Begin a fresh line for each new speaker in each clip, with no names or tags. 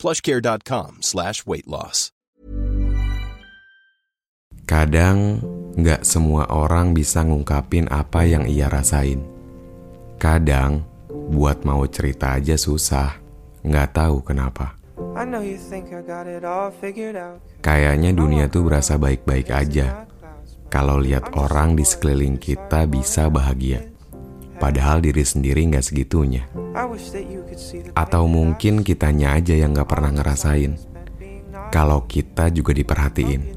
plushcare.com slash weight loss.
Kadang nggak semua orang bisa ngungkapin apa yang ia rasain. Kadang buat mau cerita aja susah, nggak tahu kenapa. Kayaknya dunia tuh berasa baik-baik aja. Kalau lihat orang di sekeliling kita bisa bahagia. Padahal diri sendiri nggak segitunya. Atau mungkin kitanya aja yang nggak pernah ngerasain. Kalau kita juga diperhatiin.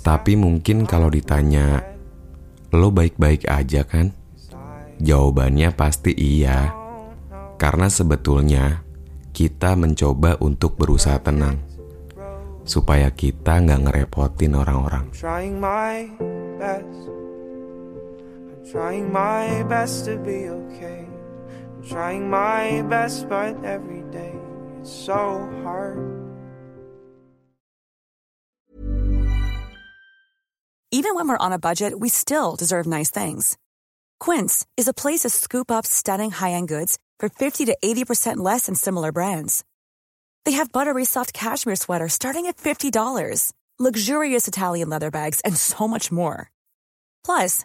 Tapi mungkin kalau ditanya, lo baik-baik aja kan? Jawabannya pasti iya. Karena sebetulnya kita mencoba untuk berusaha tenang. Supaya kita nggak ngerepotin orang-orang.
Trying my best to be okay. Trying my best, but every day it's so hard.
Even when we're on a budget, we still deserve nice things. Quince is a place to scoop up stunning high end goods for 50 to 80% less than similar brands. They have buttery soft cashmere sweaters starting at $50, luxurious Italian leather bags, and so much more. Plus,